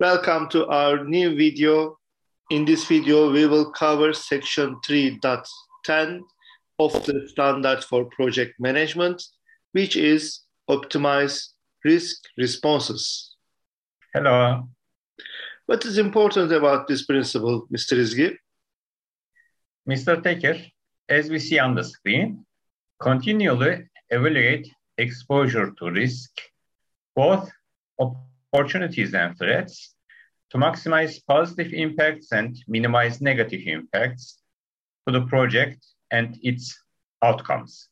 Welcome to our new video. In this video, we will cover section 3.10 of the standard for project management, which is optimize risk responses. Hello. What is important about this principle, Mr. Izgi? Mr. Teker, as we see on the screen, continually evaluate exposure to risk, both opportunities and threats, to maximize positive impacts and minimize negative impacts to the project and its outcomes.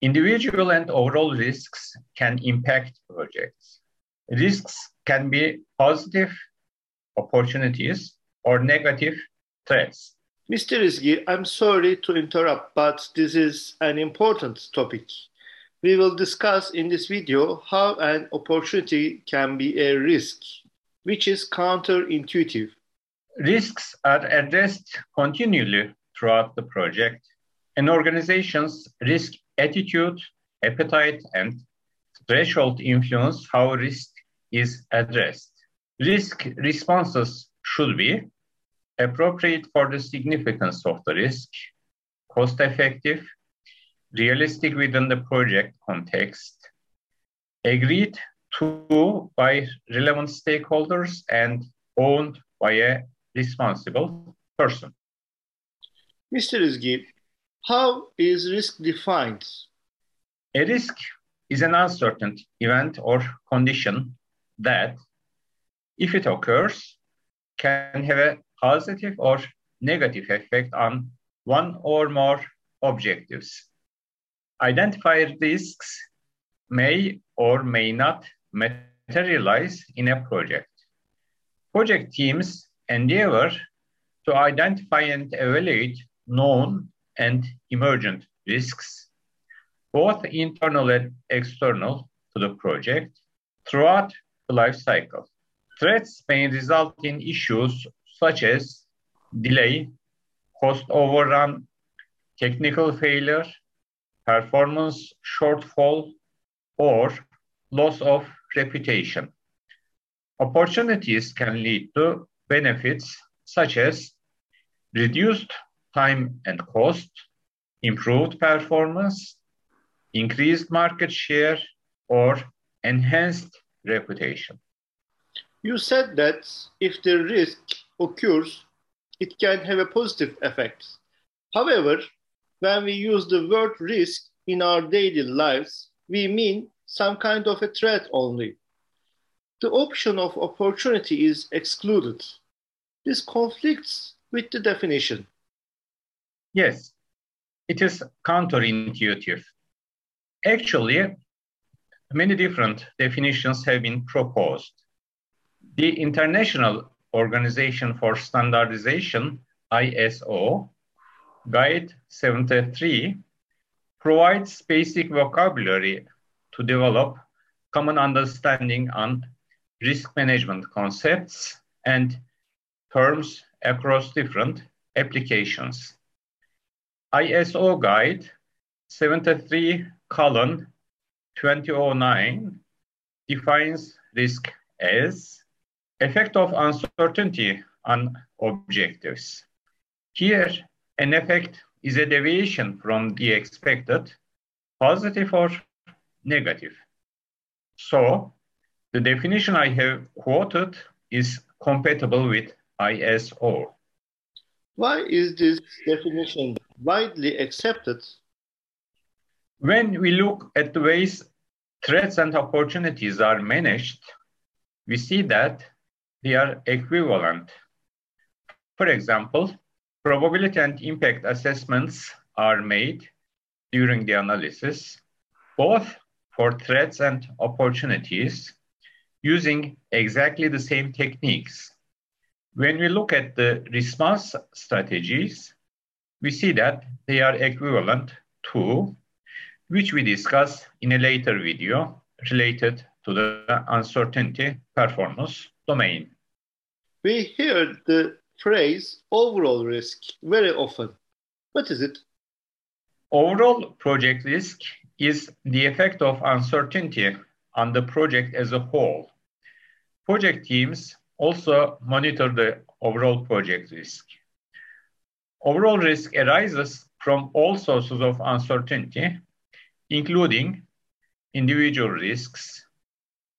Individual and overall risks can impact projects. Risks can be positive opportunities or negative threats. Mr. Izgi, I'm sorry to interrupt, but this is an important topic. We will discuss in this video how an opportunity can be a risk, which is counterintuitive. Risks are addressed continually throughout the project. An organization's risk attitude, appetite, and threshold influence how risk is addressed. Risk responses should be appropriate for the significance of the risk, cost effective, realistic within the project context, agreed to by relevant stakeholders, and owned by a responsible person. Mr. Izgi, how is risk defined? A risk is an uncertain event or condition that, if it occurs, can have a positive or negative effect on one or more objectives. Identified risks may or may not materialize in a project. Project teams endeavor to identify and evaluate known and emergent risks, both internal and external to the project, throughout the life cycle. Threats may result in issues such as delay, cost overrun, technical failure, performance shortfall, or loss of reputation. Opportunities can lead to benefits such as reduced time and cost, improved performance, increased market share, or enhanced reputation. You said that if the risk occurs, it can have a positive effect. However, when we use the word risk in our daily lives, we mean some kind of a threat only. The option of opportunity is excluded. This conflicts with the definition. Yes, it is counterintuitive. Actually, many different definitions have been proposed. The International Organization for Standardization, ISO, Guide 73 provides basic vocabulary to develop common understanding on risk management concepts and terms across different applications. ISO Guide 73 colon 2009 defines risk as effect of uncertainty on objectives. Here, an effect is a deviation from the expected, positive or negative. So the definition I have quoted is compatible with ISO. Why is this definition widely accepted? When we look at the ways threats and opportunities are managed, we see that they are equivalent. For example, Probability and impact assessments are made during the analysis, both for threats and opportunities, using exactly the same techniques. When we look at the response strategies, we see that they are equivalent to, which we discuss in a later video related to the uncertainty performance domain. We hear the phrase overall risk very often. What is it? Overall project risk is the effect of uncertainty on the project as a whole. Project teams also monitor the overall project risk. Overall risk arises from all sources of uncertainty, including individual risks,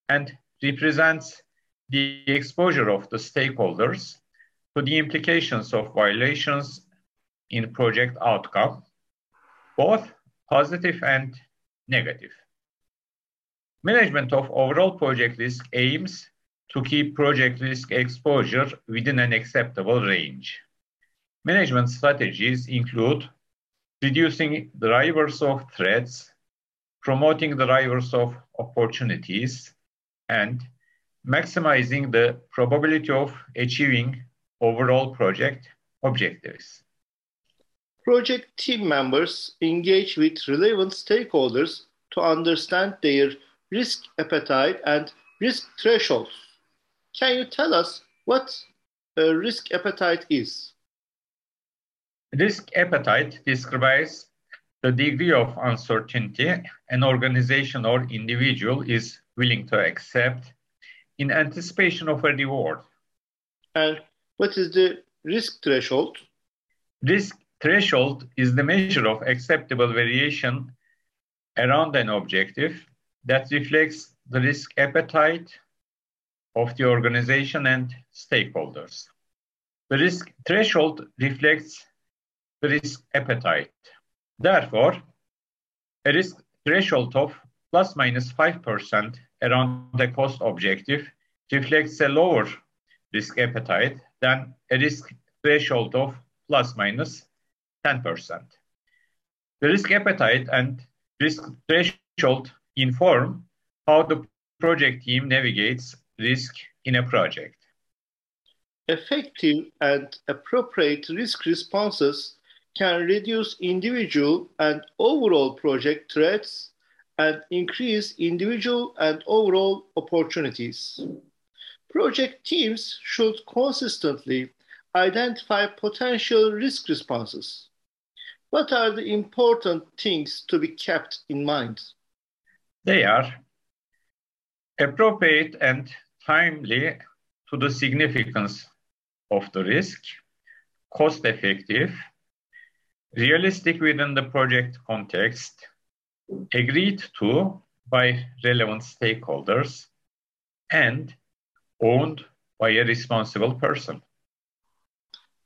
and represents the exposure of the stakeholders to the implications of violations in project outcome, both positive and negative. Management of overall project risk aims to keep project risk exposure within an acceptable range. Management strategies include reducing the drivers of threats, promoting the drivers of opportunities, and maximizing the probability of achieving overall project objectives. Project team members engage with relevant stakeholders to understand their risk appetite and risk thresholds. Can you tell us what a risk appetite is? Risk appetite describes the degree of uncertainty an organization or individual is willing to accept in anticipation of a reward. And what is the risk threshold? Risk threshold is the measure of acceptable variation around an objective that reflects the risk appetite of the organization and stakeholders. The risk threshold reflects the risk appetite. Therefore, a risk threshold of plus minus 5% around the cost objective reflects a lower risk appetite than a risk threshold of plus minus 10%. The risk appetite and risk threshold inform how the project team navigates risk in a project. Effective and appropriate risk responses can reduce individual and overall project threats and increase individual and overall opportunities. Project teams should consistently identify potential risk responses. What are the important things to be kept in mind? They are appropriate and timely to the significance of the risk, cost effective, realistic within the project context, agreed to by relevant stakeholders, and owned by a responsible person.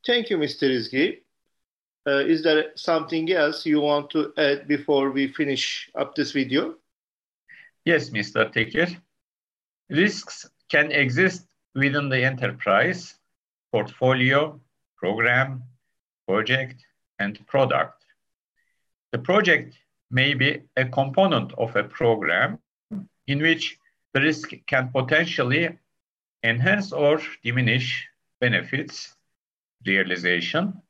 Thank you, Mr. Izgi. Uh, is there something else you want to add before we finish up this video? Yes, Mr. Tekir. Risks can exist within the enterprise, portfolio, program, project, and product. The project may be a component of a program in which the risk can potentially enhance or diminish benefits, realization,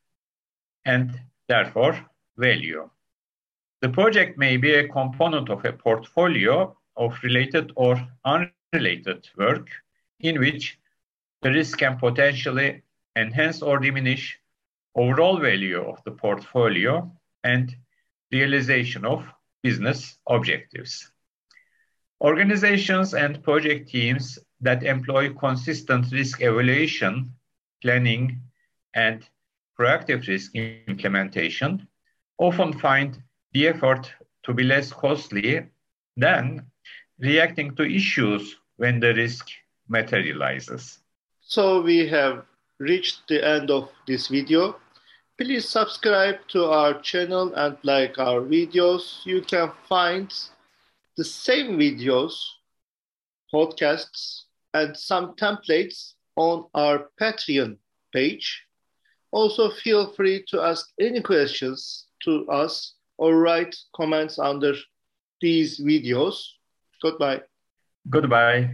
and therefore value. The project may be a component of a portfolio of related or unrelated work in which the risk can potentially enhance or diminish overall value of the portfolio and realization of business objectives. Organizations and project teams that employ consistent risk evaluation, planning, and proactive risk implementation often find the effort to be less costly than reacting to issues when the risk materializes. So we have reached the end of this video. Please subscribe to our channel and like our videos. You can find the same videos, podcasts, and some templates on our Patreon page. Also, feel free to ask any questions to us or write comments under these videos. Goodbye. Goodbye.